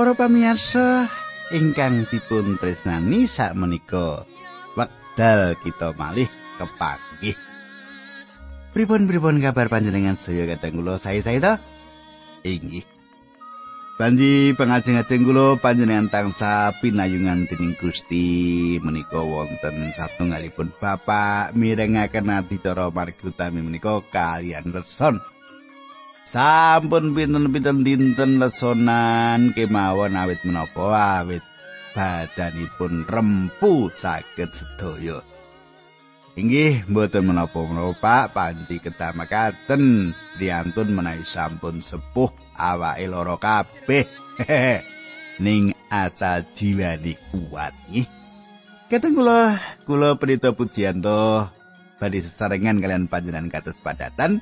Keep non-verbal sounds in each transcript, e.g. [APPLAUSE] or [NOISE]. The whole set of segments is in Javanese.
Para pamirsa ingkang dipun tresnani sakmenika wekdal kita malih kepanggih. Pripun-pripun kabar panjenengan sedaya kadang kula sae-sae to? Inggih. Panji pengajeng-ajeng kula panjenengan tangsa pinayungan dening Gusti menika wonten satunggalipun Bapak mirengaken adicara margi utami menika kalian leson. Sampun pinten-pinten dinten lesonan kemawon awit menapa awit badanipun rempu saged sedaya. Inggih mboten menapa-menapa Pak panti ketamakaten priyantun menawi sampun sepuh awake lara kabeh. [LAUGHS] Ning asal jiwani kuat nggih. Keteng kula kula Prita Pujianto badhe sesarengan kalian panjenengan kados padatan.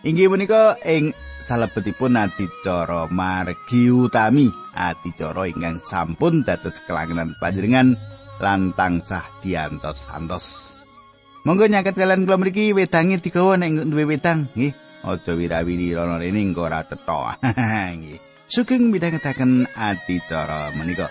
Inggih menika ing salebetipun adicara margi utami adicara ingkang sampun dados kelangenan panjenengan lan tansah diantos santos. Monggo nyaket kalian kula mriki wedange digawa nek duwe wedang nggih. Aja wirawiri rono rene engko ora cetha. [LAUGHS] Nggih. Sugeng midhangetaken adicara menika.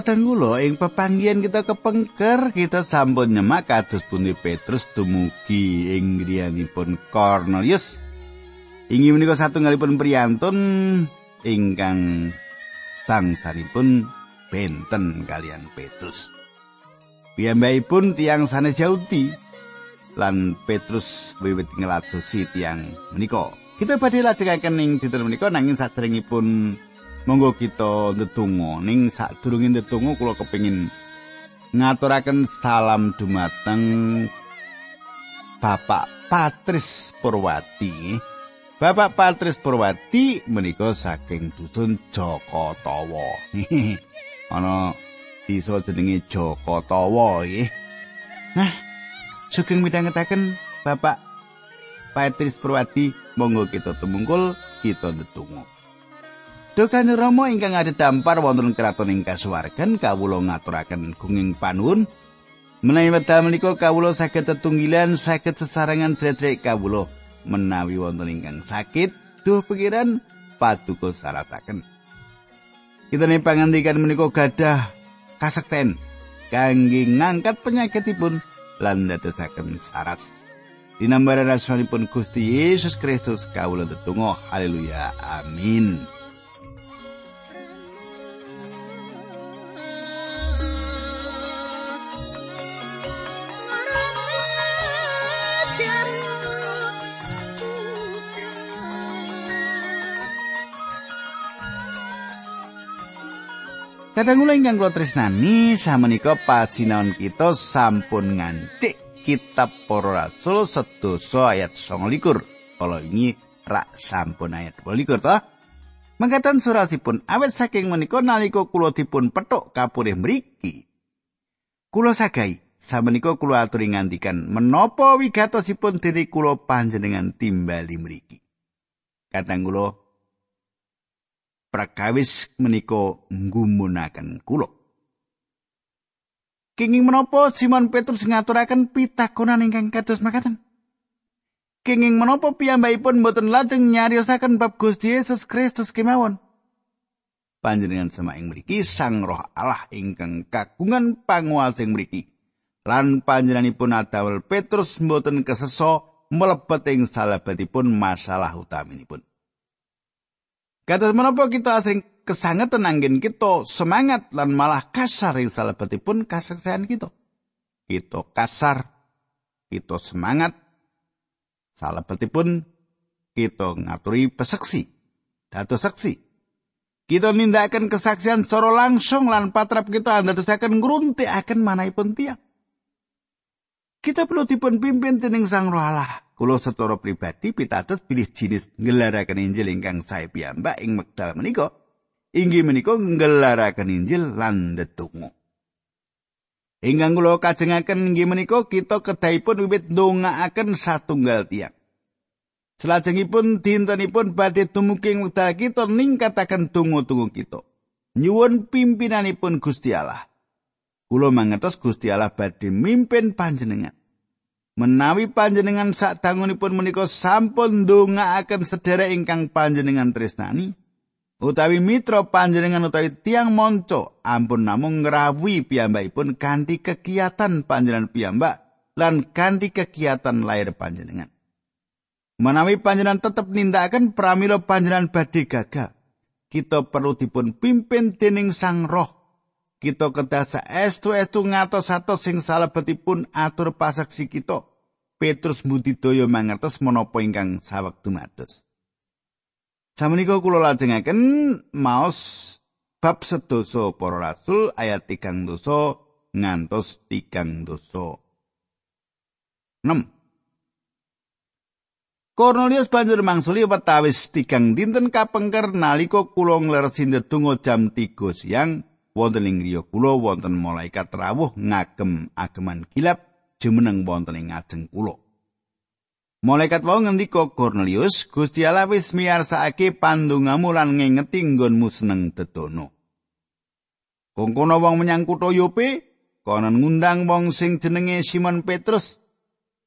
Kadang kula ing pepanggihan kita kepengker kita sampun nyemak kados pundi Petrus dumugi ing griyanipun Cornelius. Inggih menika satunggalipun priyantun ingkang bangsanipun benten kalian Petrus. Piyambakipun tiang sanes Yahudi lan Petrus wiwit ngladosi tiang menika. Kita badhe lajengaken ing dinten menika nanging sadèrèngipun monggo kita ndedonga ning sadurunge ndedonga kula kepengin ngaturaken salam dumateng Bapak Patris Purwati. Bapak Patris Purwati menika saking dusun Joko Tawa. [LAUGHS] Ana desa jenenge Joko Tawa nggih. Nah, sugeng midhangetaken Bapak Patris Purwati, monggo kita tumungkul kita ndedonga. Dukan Rama ingkang ada wonten kraton ing kasuwargan kawula ngaturaken gunging panuwun. Menawi wekdal menika kawula saged tetunggilan saged sesarengan dredrek kawula menawi wonten ingkang sakit duh pikiran paduka sarasaken. Kita nih pangandikan menika gadah kasekten kangge ngangkat penyakitipun lan dadosaken saras. Dinambaran asmanipun Gusti Yesus Kristus kawula tetunggal haleluya. Amin Kadang kula ingkang kula tresnani samenika pasinaon kita sampun ngancik kitab para rasul sedasa ayat 29. Kala ini rak sampun ayat 28 to. Mangkatan surasipun awet saking menika nalika kula dipun petuk kapurih mriki. Kula sagai samenika kula aturi ngandikan menapa wigatosipun diri kula panjenengan timbali mriki. Kadang kula prakawis menika nggumunaken kula. Kenging menapa Simon Petrus ngaturaken pitakonan ingkang kados makaten? Kenging menapa piyambakipun boten lajeng nyariosaken bab Gusti Yesus Kristus kemawon? Panjenengan semaing mriki Sang Roh Allah ingkang kagungan panguwasa mriki. Lan panjenenganipun adawel Petrus mboten keseso mlebet ing salebetipun masalah utaminipun. Kados menapa kita asring kesangetan angin kita semangat lan malah kasar ing salebetipun kasuksesan kita. Kita kasar, kita semangat, salebetipun kita ngaturi peseksi, dados seksi. Kita nindakaken kesaksian secara langsung lan patrap kita ndadosaken ngruntikaken manahipun tiang. Kita perlu dipun pimpin dening Sang Roh Allah. Kulo secara pribadi pitados pilih jinis ngelaraken Injil ingkang sae piyambak ing wekdal menika. Inggih menika ngelaraken Injil lan ndedonga. Ingkang kula kajengaken inggih menika kita kedahipun wiwit ndongaaken satunggal tiang. Selajengipun dintenipun badhe tumungking wekdal kita ningkataken tunggu-tunggu kita. Nyuwun pimpinanipun Gusti Allah. Kula mangertos Gusti Allah badhe mimpin panjenengan. Menawi panjenengan sak dangunipun menika sampun ndongaaken sedherek ingkang panjenengan tresnani, utawi mitra panjenengan utawi tiang monco ampun namung ngrawuhi piyambakipun kanthi kegiatan panjenengan piyambak lan kanthi kegiatan lahir panjenengan. Menawi panjenengan tetep nindakaken pramila panjenengan badhe gagal, kita perlu dipun pimpin dening Sang Roh. Kita kedah saestu-estu ngatos-atos sing salebetipun atur pasaksi kita. Petrus Budidaya mangertos menapa ingkang sawektu mados. Samenika kula lajengaken maos bab sedasa para rasul ayat 3 dosa ngantos 3 dosa. 6 Cornelius banjur mangsuli wetawis tigang dinten kapengker nalika kula ngleresi ndedonga jam 3 siang wonten ing griya kula wonten malaikat rawuh ngagem ageman kilap jumeneng wonten ing ngajeng kula. Malaikat wau ngendika Cornelius, Gusti Allah wis miyarsakake pandongamu lan ngengeti nggonmu seneng dedono. Kongkono wong menyang kutha Yope, konon ngundang wong sing jenenge Simon Petrus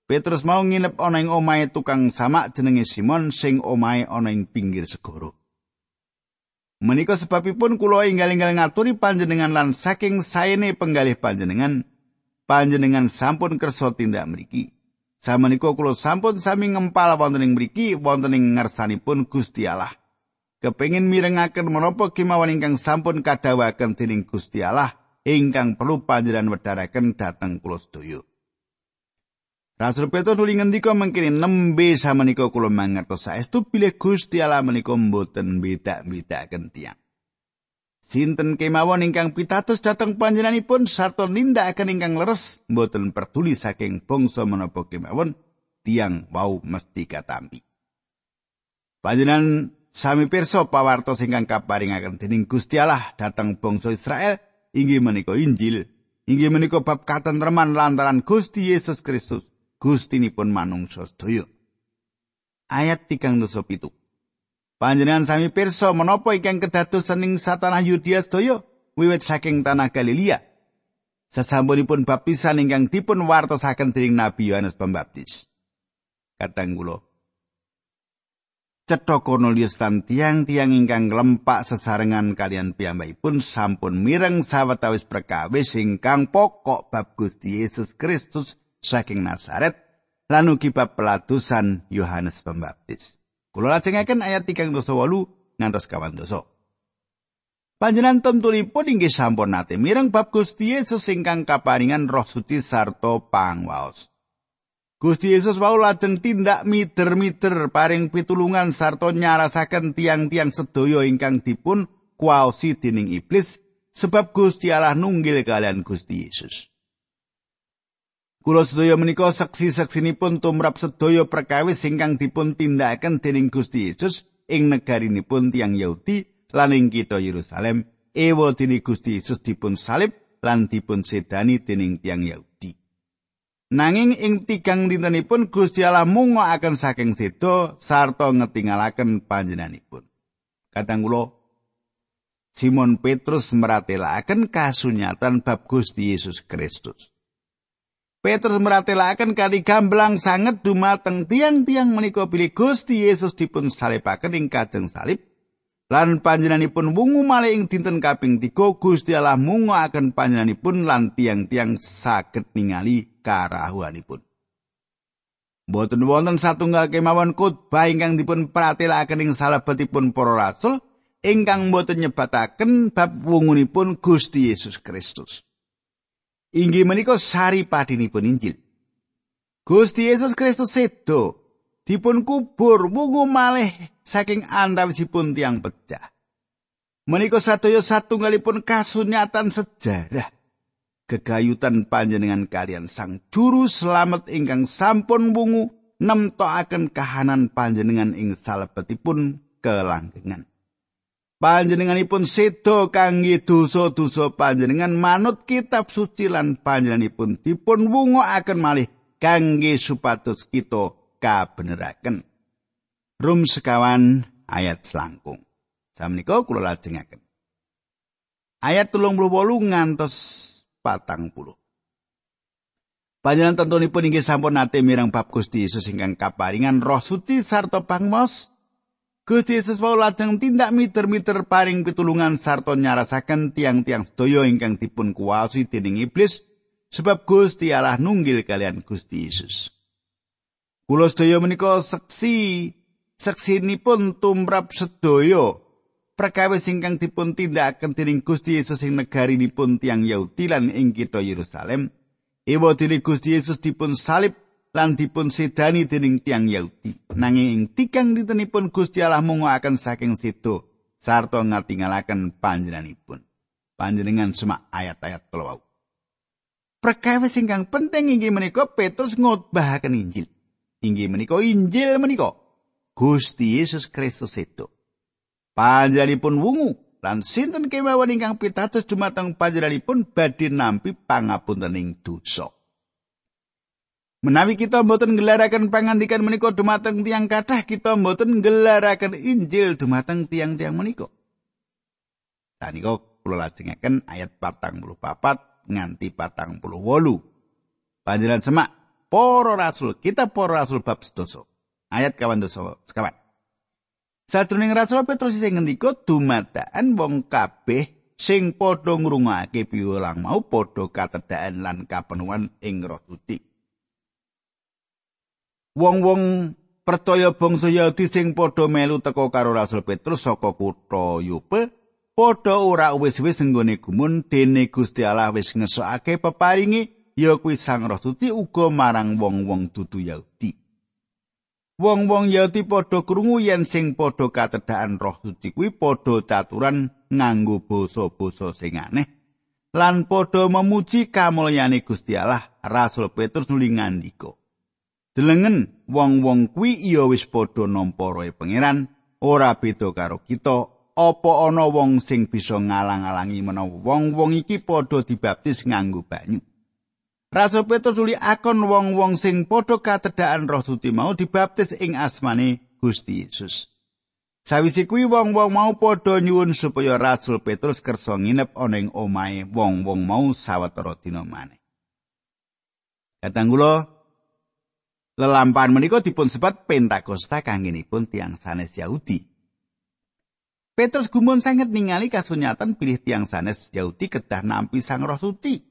Petrus mau nginep ana ing omahe tukang samak jenenge Simon sing omahe ana ing pinggir segara. Menika sebabipun kula enggal-enggal ngaturi panjenengan lan saking saene penggalih panjenengan, panjenengan sampun kersa tindak mriki. Samenika kula sampun sami ngempal wonten ing mriki wonten ing ngarsanipun Gusti Allah. Kepengin mirengaken menapa kemawon ingkang sampun kadawaken dening Gusti Allah ingkang perlu panjenengan wedharaken dhateng kula sedaya. Rasul Petrus nuli ngendika mengkini nembe samenika kula mangertos saestu bilih Gusti Allah menika mboten beda-bedaken tiyang. Sinten kemawon ingkang pitados dhateng panjenenganipun sarta nindakaken ingkang leres mboten peduli saking bangsa menapa kemawon tiang wau mesti katampi. Panjenengan sami pirsa pawartos ingkang kaparingaken dening Gusti Allah dhateng bangsa Israel inggih menika Injil, inggih menika bab katentreman lantaran Gusti Yesus Kristus gustinipun manungsa sedaya. Ayat 37. Panjenengan sami pirsa menapa ingkang kedadosan ing satanah Yudea sedaya wiwit saking tanah Galilea. Sasampunipun baptisan ingkang dipun wartosaken dening Nabi Yohanes Pembaptis. Kadang kula Cetha Cornelius lan tiang-tiang ingkang lempak sesarengan kalian piyambakipun sampun mireng sawetawis perkawis ingkang pokok bab Gusti Yesus Kristus saking Nazaret lan ugi bab pelatusan Yohanes Pembaptis. Kula lajengaken ayat 38 ngantos kawan dosa. Panjenan tentunipun inggih sampun nate mireng bab Gusti Yesus ingkang kaparingan Roh Suci sarta pangwaos. Gusti Yesus wau lajeng tindak mider-mider paring pitulungan sarta nyarasaken tiang-tiang sedaya ingkang dipun kuwaosi dening iblis sebab Gusti Allah nunggil kalian Gusti Yesus. Kula sedaya menika saksi-saksinipun tumrap sedaya perkawis ingkang dipun tindakaken dening Gusti Yesus ing negarinipun tiang Yahudi lan ing kitha Yerusalem ewa dening Gusti Yesus dipun salib lan dipun sedani dening tiang Yahudi. Nanging ing tigang dintenipun Gusti Allah mungokaken saking sedo sarta ngetingalaken panjenenganipun. Kadang kula Simon Petrus meratelaken kasunyatan bab Gusti Yesus Kristus. Petrus meratelaken kali gamblang sanget dumateng tiang-tiang menika bilih Gusti Yesus dipun salibaken ing kajeng salib lan panjenenganipun wungu malih ing dinten kaping 3 Gusti Allah mungokaken panjenenganipun lan tiang-tiang saged ningali karahuanipun. Boten wonten satunggal kemawon khotbah ingkang dipun pratelaken ing salebetipun para rasul ingkang boten nyebataken bab wungunipun Gusti Yesus Kristus. Inggih menika sari padinipun Injil. Gusti Yesus Kristus sedo dipun kubur wungu malih saking antawisipun tiang pecah. Menika sadaya satunggalipun kasunyatan sejarah gegayutan panjenengan kalian sang juru selamat ingkang sampun wungu nemtokaken kahanan panjenengan ing salebetipun kelanggengan. Panjenenganipun sedo kangge dosa-dosa panjenengan manut kitab suci lan panjenenganipun dipun wungokaken malih kangge supados kita kabeneraken. Rum sekawan ayat selangkung. Samenika kula lajengaken. Ayat 38 ngantos 40. Panjenengan tentunipun inggih sampun nate mirang bab Gusti Yesus ingkang kaparingan Roh Suci sarta pangmos. Gusti Yesus wau lajeng tindak miter-miter paring pitulungan sarta nyarasaken tiang-tiang sedaya ingkang dipun kuwasi dening iblis sebab Gusti Allah nunggil kalian Gusti Yesus. Kula sedaya menika seksi seksinipun tumrap sedaya perkawis ingkang dipun tindakaken dening Gusti Yesus ing negarinipun tiang Yahudi lan ing kitha Yerusalem. Ewa dene Gusti Yesus dipun salib lan dipun sedani dening tiang Yahudi. Nanging ing tigang dintenipun Gusti Allah mungokaken saking sedo sarta ngatingalaken panjenenganipun. Panjenengan semak ayat-ayat kala wau. Perkawis ingkang penting inggih menika Petrus ngotbahaken Injil. Inggih menika Injil menika Gusti Yesus Kristus sedo. Panjenenganipun wungu lan sinten kemawon ingkang pitados dumateng panjenenganipun badhe nampi pangapuntening dosa. Menawi kita mboten ngelaraken pangandikan menika dumateng tiang kathah, kita mboten ngelaraken Injil dumateng tiang-tiang menika. Sanika kula lajengaken ayat 44 nganti 48. Panjenengan semak para rasul, kita para rasul bab sedoso. Ayat kawan dosa sekawan. Sajroning Rasul Petrus sing ngendika dumadakan wong kabeh sing padha ngrungokake piwulang mau padha katedhakan lan kapenuhan ing Roh Suci. Wong-wong percaya bangsa Yahudi sing padha melu teka karo Rasul Petrus saka kutha Yope padha ora wis-wis nggone gumun dene Gusti Allah wis ngesokake peparingi ya kuwi Sang Roh Suci uga marang wong-wong dudu Yahudi. Wong-wong Yahudi padha krungu yen sing padha katedhakan Roh Suci kuwi padha caturan nganggo basa-basa sing aneh lan padha memuji kamulyane Gusti Allah. Rasul Petrus nuli ngandika. Delengen wong-wong kuwi iya wis padha nampa roe pangeran, ora beda karo kita. Apa ana wong sing bisa ngalang-alangi menawa wong-wong iki padha dibaptis nganggo banyu? Rasul Petrus uli akon wong-wong sing padha katedhakan Roh Suci mau dibaptis ing asmane Gusti Yesus. Sawise kuwi wong-wong mau padha nyuwun supaya Rasul Petrus kersa nginep ana ing omahe wong-wong mau sawetara dina maneh. Kadang kula lelampahan menika dipun sebat Pentakosta kangenipun tiang sanes Yahudi. Petrus gumun sanget ningali kasunyatan pilih tiang sanes Yahudi kedah nampi Sang Roh Suci.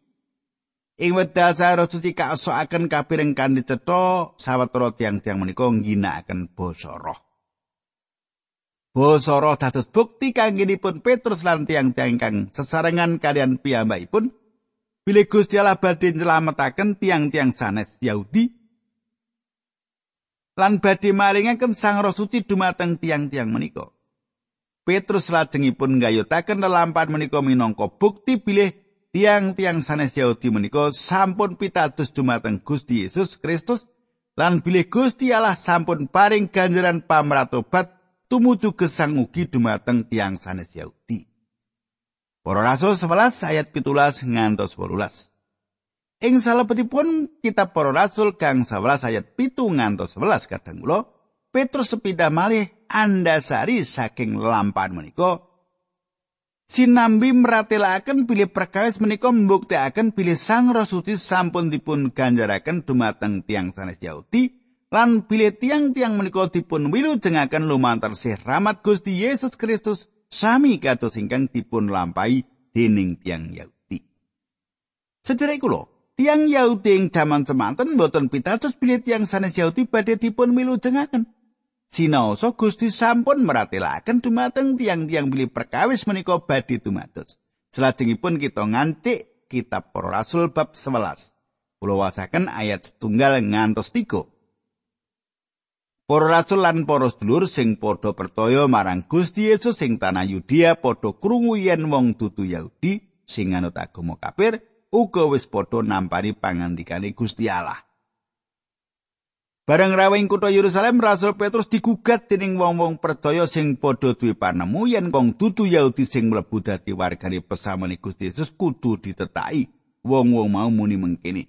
Ing wedal saro suci kasoaken kapireng kanthi cetha sawetara tiang-tiang menika ngginakaken basa roh. Basa roh dados bukti kanggenipun Petrus lan tiang-tiang kang sesarengan kalian piyambakipun bilih Gusti Allah badhe nylametaken tiang-tiang sanes Yahudi lan badhe maringaken Sang Roh Suci dumateng tiang-tiang menika. Petrus lajengipun nggayutaken lelampahan menika minangka bukti bilih tiang-tiang sanes Yahudi menika sampun pitados dumateng Gusti Yesus Kristus lan bilih Gusti Allah sampun paring ganjaran pamratobat tumuju gesang ugi dumateng tiang sanes Yahudi. Para Rasul 11 ayat 17 ngantos 18. Ing salebetipun kitab Para Rasul kang 11 ayat 7 ngantos 11 kadang kula Petrus sepindah malih andasari saking lampahan menika sinambi meratelaken bilih perkawis menika mbuktekaken bilih Sang Roh Suci sampun dipun ganjaraken dumateng tiang sanes Yahudi lan bilih tiang-tiang menika dipun wilujengaken lumantar sih rahmat Gusti Yesus Kristus sami kados ingkang dipun lampahi dening tiang Yahudi. Sedherek kula, tiang Yahudi ing jaman semanten boten pitados bilih tiang sanes Yahudi badhe dipun wilujengaken. Sinaosa Gusti sampun meratelaken dumateng tiang-tiang bilih perkawis menika badhe tumados. Selajengipun kita ngancik kitab Para Rasul bab 11. Kula wasaken ayat setunggal ngantos tiga. Para rasul lan para sedulur sing padha percaya marang Gusti Yesus sing tanah Yudea padha krungu yen wong dudu Yahudi sing anut agama kafir uga wis padha nampani pangandikane Gusti Allah. Bareng rawing kutha Yerusalem Rasul Petrus digugat dening wong-wong percaya sing padha duwe panemu yen kong dudu Yahudi sing mlebu dadi wargane pesamane Gusti Yesus kudu ditetaki. Wong-wong mau muni mengkene.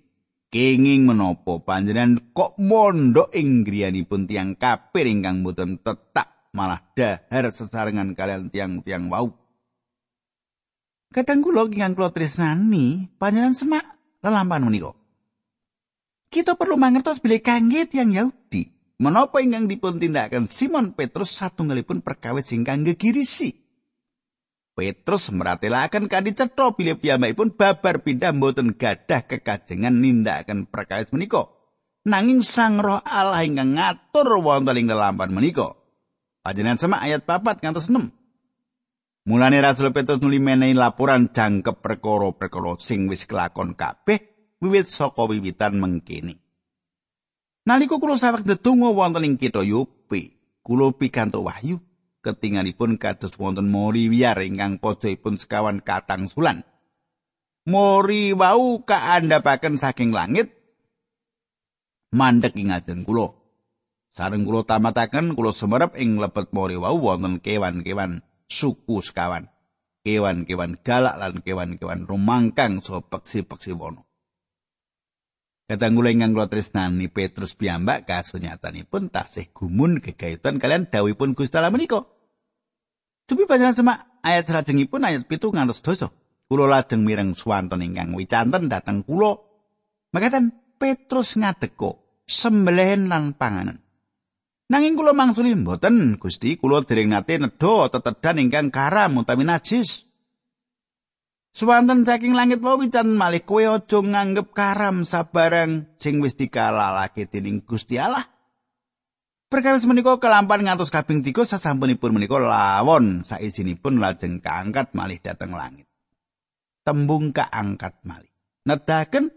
Kenging menapa panjenengan kok mondok ing griyanipun tiang kafir ingkang boten tetak malah dahar sesarengan kalian tiang-tiang wau. Kadang kula ingkang kula tresnani panjenengan semak lelampahan menika. Kita perlu mangertos bilih kangge tiyang Yahudi, menapa ingkang dipun tindakaken Simon Petrus satunggalipun perkawis ingkang gegirisi. Petrus meratelaken kanthi cetha bilih piyambakipun babar pindah mboten gadah kekajengan nindakaken perkawis menika. Nanging Sang Roh Allah ingkang ngatur wonten ing lelampahan menika. Panjenengan semak ayat 4 ngantos 6. Mulane Rasul Petrus nuli menehi laporan jangkep perkara-perkara sing wis kelakon kabeh wiwit saka wiwitan mengkene. Nalika kula sawek ndedonga wonten ing kitha Yope, kula pikantuk wahyu ketinganipun kados wonten mori wiyar ingkang pojoipun sekawan katang sulan. Mori wau kaandhapaken saking langit mandek ing ajeng kula. Sareng kula tamataken kula semerep ing lebet mori wau wonten kewan-kewan suku sekawan. Kewan-kewan galak lan kewan-kewan rumangkang saha peksi-peksi wono. Kadang kula ingkang kula tresnani Petrus piyambak kasunyatanipun tasih gumun gegayutan kalian dawuhipun Gusti Allah menika. Cupi panjenengan semak ayat salajengipun ayat pitu ngantos dosa. Kula lajeng mireng swanten ingkang wicanten dhateng kula. Makaten Petrus ngadeko sembelihan lan panganan. Nanging kula mangsuli mboten Gusti kula dereng nate nedha tetedan ingkang karam utawi najis. Suwanten saking langit wau wican malih kowe aja nganggep karam sabarang sing wis dikalalake dening Gusti Allah. Perkawis menika kelampan ngantos kaping 3 sasampunipun menika lawon saisinipun lajeng kaangkat malih dhateng langit. Tembung kaangkat malih. Nedahaken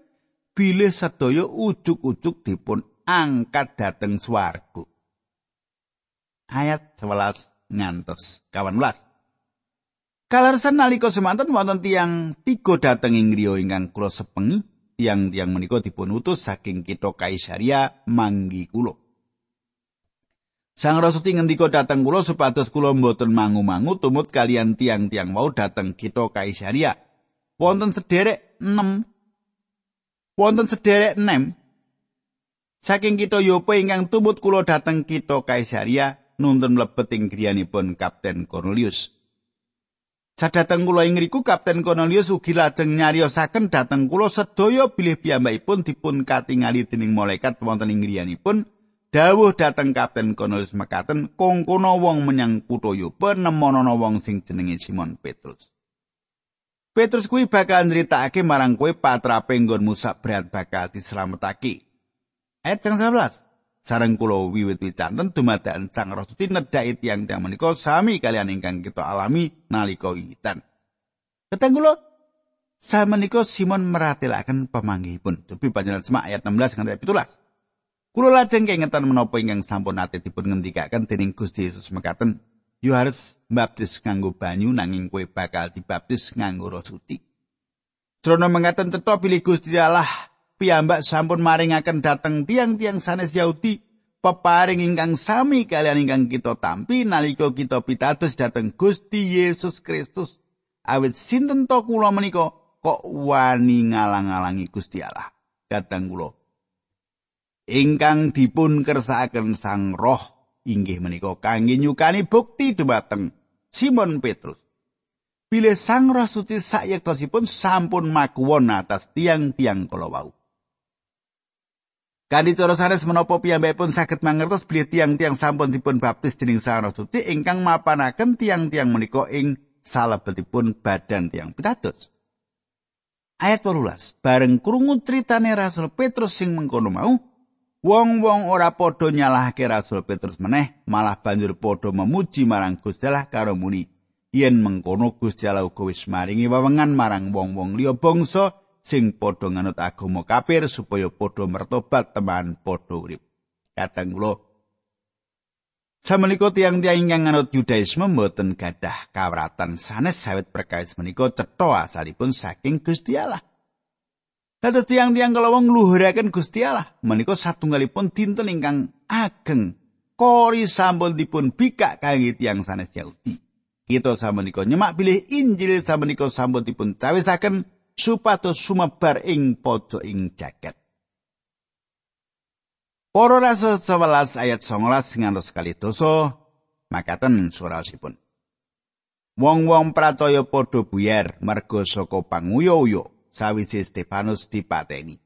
bilih sedaya ujug-ujug dipun angkat dhateng swarga. Ayat 11 ngantos 18. Kalarsan nalika semanten wonten tiang tiga dateng ing griya ingkang sepengi, tiang-tiang menika dipun utus saking kitha Kaisaria manggi kula. Sang Rasuti ngendika dateng kula supados kula mboten mangu-mangu tumut kalian tiang-tiang mau dateng kitha Kaisaria. Wonten sederek 6 Wonten sederek 6 Saking kita Yope ingkang tumut kula dateng kita Kaisaria nuntun mlebet ing griyanipun Kapten Cornelius. Sadateng kula ing ngriku Kapten Cornelius ugi lajeng nyariosaken dhateng kula sedaya bilih piyambakipun dipun katingali dening malaikat wonten ing griyanipun dawuh dhateng Kapten Cornelius mekaten kongkono wong menyang kutha Yope nemono wong sing jenenge Simon Petrus. Petrus kuwi bakal nyritakake marang kowe patrape nggonmu sak berat bakal dislametake. Ayat 11. Sareng kula wiwit wicanten dumadakan Sang Rasuti nedhaki tiang-tiang menika sami kalian ingkang kita alami nalika wiwitan. Keteng kula menika Simon meratelaken pamanggihipun. Dupi panjenengan semak ayat 16 nganti 17. Kula lajeng kengetan menapa ingkang sampun nate dipun ngendikaken dening Gusti Yesus mekaten, "Yo harus baptis nganggo banyu nanging kowe bakal dibaptis nganggo Roh Suci." Trono mengaten cetha pilih Gusti Allah piyambak sampun maringaken dhateng tiang-tiang sanes Yahudi peparing ingkang sami kalian ingkang kita tampi nalika kita pitados dhateng Gusti Yesus Kristus. Awit sinten to kula menika? Kok wani ngalang-alangi Gusti Allah? Kadang kula. Ingkang dipun kersakaken Sang Roh inggih menika kangge nyukani bukti dhumateng Simon Petrus. Bilih Sang Roh Suci sayektosipun sampun makuwon atas tiang-tiang kala wau. Kanthi cara sanes menapa piyambakipun saged mangertos bilih tiang-tiang sampun dipun baptis dening Sang Rasuti ingkang mapanaken tiang-tiang menika ing salebetipun badan tiang pitados. Ayat 18. Bareng krungu critane Rasul Petrus sing mengkono mau, wong-wong ora padha nyalahke Rasul Petrus meneh, malah banjur padha memuji marang Gusti Allah karo muni, yen mengkono Gusti Allah uga wis maringi wewengan marang wong-wong liya bangsa sing padha nganut agama kafir supaya padha mertobat teman padha urip. Kadang kula Samenika tiang-tiang ingkang nganut Yudaisme mboten gadah kawratan sanes sawit perkawis menika cetha asalipun saking Gusti Allah. Dados tiang-tiang kala wong ngluhuraken Gusti Allah menika satunggalipun dinten ingkang ageng kori sampun dipun bikak kangge tiang sanes Yahudi. Kita samenika nyemak bilih Injil samenika sampun dipun cawisaken supados sumebar ing pojok ing jagat. Para rasul 11 ayat 19 ngantos kali dosa makaten surasipun. Wong-wong pratoya padha buyar merga saka panguyo-uyo sawise Stefanus dipateni.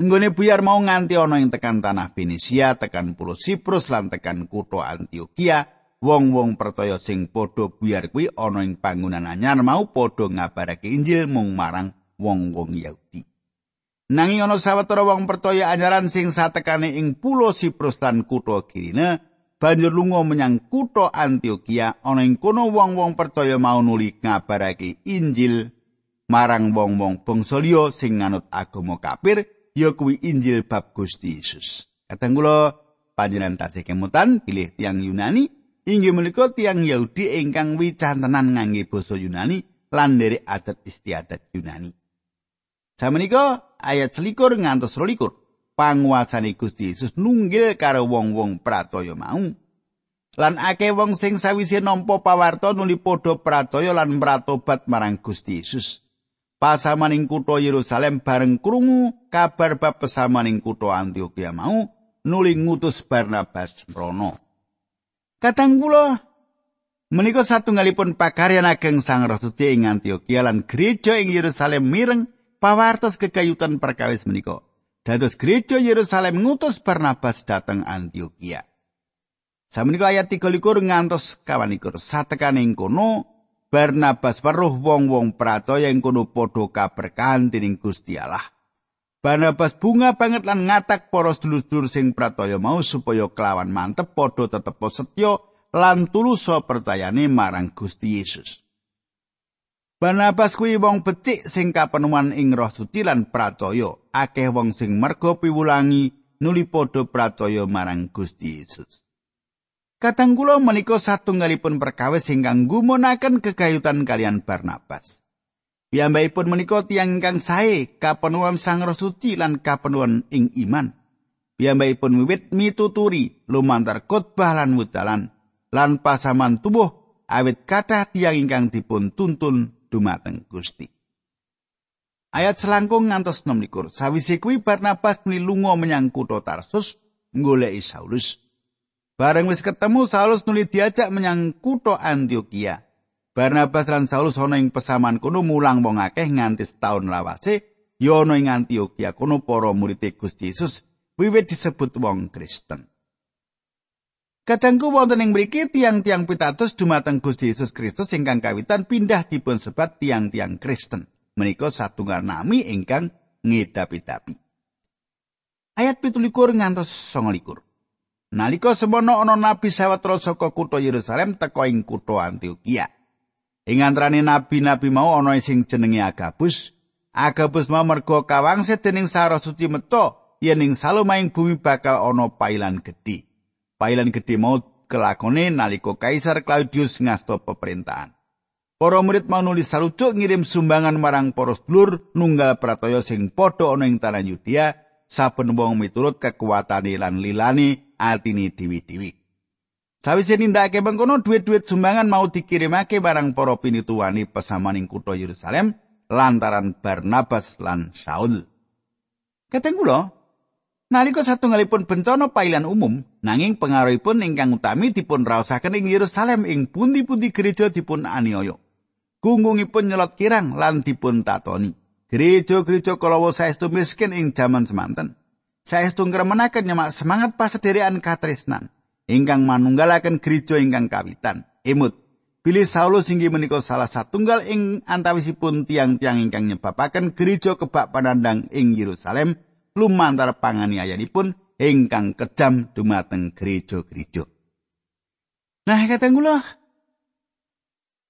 Nggone buyar mau nganti ana ing tekan tanah Venesia, tekan pulau Siprus lan tekan kutha Antioquia, wong-wong pertaya sing padha buyar kuwi ana ing panggonan anyar mau padha ngabarake Injil mung marang wong-wong Yahudi. Nanging ana sawetara wong pertaya anyaran sing satekane ing pulau Siprus lan kutha Kirene banjur lunga menyang kutha Antioquia ana ing kono wong-wong pertaya mau nuli ngabarake Injil marang wong-wong bangsa liya sing nganut agama kafir ya kuwi Injil bab Gusti Yesus. Kadang kula panjenengan tasih kemutan pilih tiang Yunani inggih menika tiang Yahudi ingkang wicantenan ngangge basa Yunani lan dari adat istiadat Yunani. Samenika ayat selikur ngantos rolikur panguasane Gusti Yesus nunggil karo wong-wong pratoya mau. Lan akeh wong sing sawise nampa pawarta nuli padha pratoya lan mratobat marang Gusti Yesus. pasamaning kutha Yerusalem bareng krungu kabar bab pesamaning kutha Antioquia mau nuli ngutus Barnabas mrono. Kadang kula menika satunggalipun pakaryan ageng Sang Roh Suci ing Antioquia lan gereja ing Yerusalem mireng pawartos kekayutan perkawis menika. Dados gereja Yerusalem ngutus Barnabas dateng Antioquia. Samenika ayat 33 ngantos 21 satekane ing kono Barnabas weruh wong-wong pratoya ing kono padha kaberkahan dening Gusti Allah. Barnabas bunga banget lan ngatak para sedulur-sedulur sing pratoya mau supaya kelawan mantep padha tetep setya lan tulus percayane marang Gusti Yesus. Barnabas kuwi wong becik sing kapenuman ing Roh Suci lan pratoya. Akeh wong sing merga piwulangi nuli padha pratoya marang Gusti Yesus. Kadang kula menika satunggalipun perkawis ingkang gumunaken kekayutan kalian Barnabas. Piyambakipun menika tiyang ingkang sae kapenuhan Sang Roh Suci lan kapenuhan ing iman. Piyambakipun wiwit mituturi lumantar khotbah lan wudalan lan pasaman tubuh awit kathah tiyang ingkang dipun tuntun dumateng Gusti. Ayat selangkung ngantos 6 likur. Sawise kuwi Barnabas mlilunga menyang kutha Tarsus nggoleki Saulus. Bareng wis ketemu Saulus nuli diajak menyang kutha Antioquia. Barnabas lan Saulus ana ing pesaman kono mulang wong akeh nganti setahun lawase ya ana ing Antioquia kono para murid Gusti Yesus wiwit disebut wong Kristen. Kadangku wonten ing mriki tiang-tiang pitados dumateng Gusti Yesus Kristus ingkang kawitan pindah dipun sebat tiang-tiang Kristen. Menika satunggal nami ingkang ngedapi-dapi. Ayat 17 ngantos 29. Nalika semono ana nabi sawetara saka kutha Yerusalem teka ing kutha Antioquia. Ing antarané nabi-nabi mau ana sing jenenge Agabus. Agabus mau merga kawangse dening Sara Suci meto yen ing salumaing bumi bakal ana pailan gedhe. Pailan gedhe mau kelakone nalika Kaisar Claudius ngasta pemerintahan. Para murid mau nulis sarujuk ngirim sumbangan marang para sedulur nunggal prataya sing padha ana ing tanah Yudea saben wong miturut kekuatane lan lilani atine dewi-dewi. Sawise nindakake mengkono duit-duit sumbangan mau dikirimake barang para pinituwani pesamaning kutha Yerusalem lantaran Barnabas lan Saul. Kateng kula, nalika satunggalipun bencana pailan umum, nanging pengaruhipun ingkang utami dipun raosaken ing Yerusalem ing pundi-pundi gereja dipun aniaya. Gunggungipun nyelot kirang lan dipun tatoni. Gereja-gereja kalawa saestu miskin ing jaman semanten. saestu ngremenaken nyemak semangat pasederekan katresnan ingkang manunggalaken gereja ingkang kawitan. Emut Bilih Saulus inggih menika salah satunggal ing antawisipun tiang-tiang ingkang nyebabaken gereja kebak panandang ing Yerusalem lumantar panganiayanipun ingkang kejam dumateng gereja-gereja. Nah, kateng kula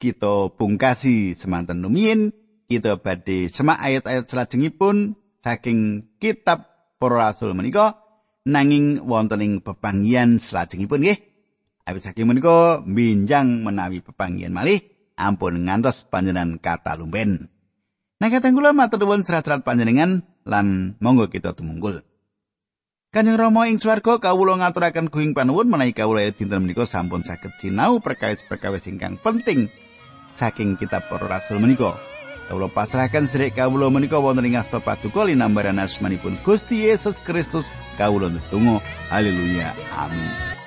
kita pungkasi semanten numiyin kita badhe semak ayat-ayat salajengipun saking kitab para rasul menika nanging wonten ing pepanggihan salajengipun nggih awit saking menika minjang menawi pepanggihan malih ampun ngantos panjenengan kata lumben Nah kateng kula matur nuwun serat-serat panjenengan lan monggo kita tumunggul. Kanjeng Rama ing swarga kawula ngaturaken kuing panuwun menawi kawula dinten menika sampun saged sinau perkawis-perkawis ingkang penting saking kitab para rasul menika. Kawula pasrahaken sedherek kawula menika wonten ing asta paduka linambaran asmanipun Gusti Yesus Kristus. Kawula ndedonga. Haleluya. Amin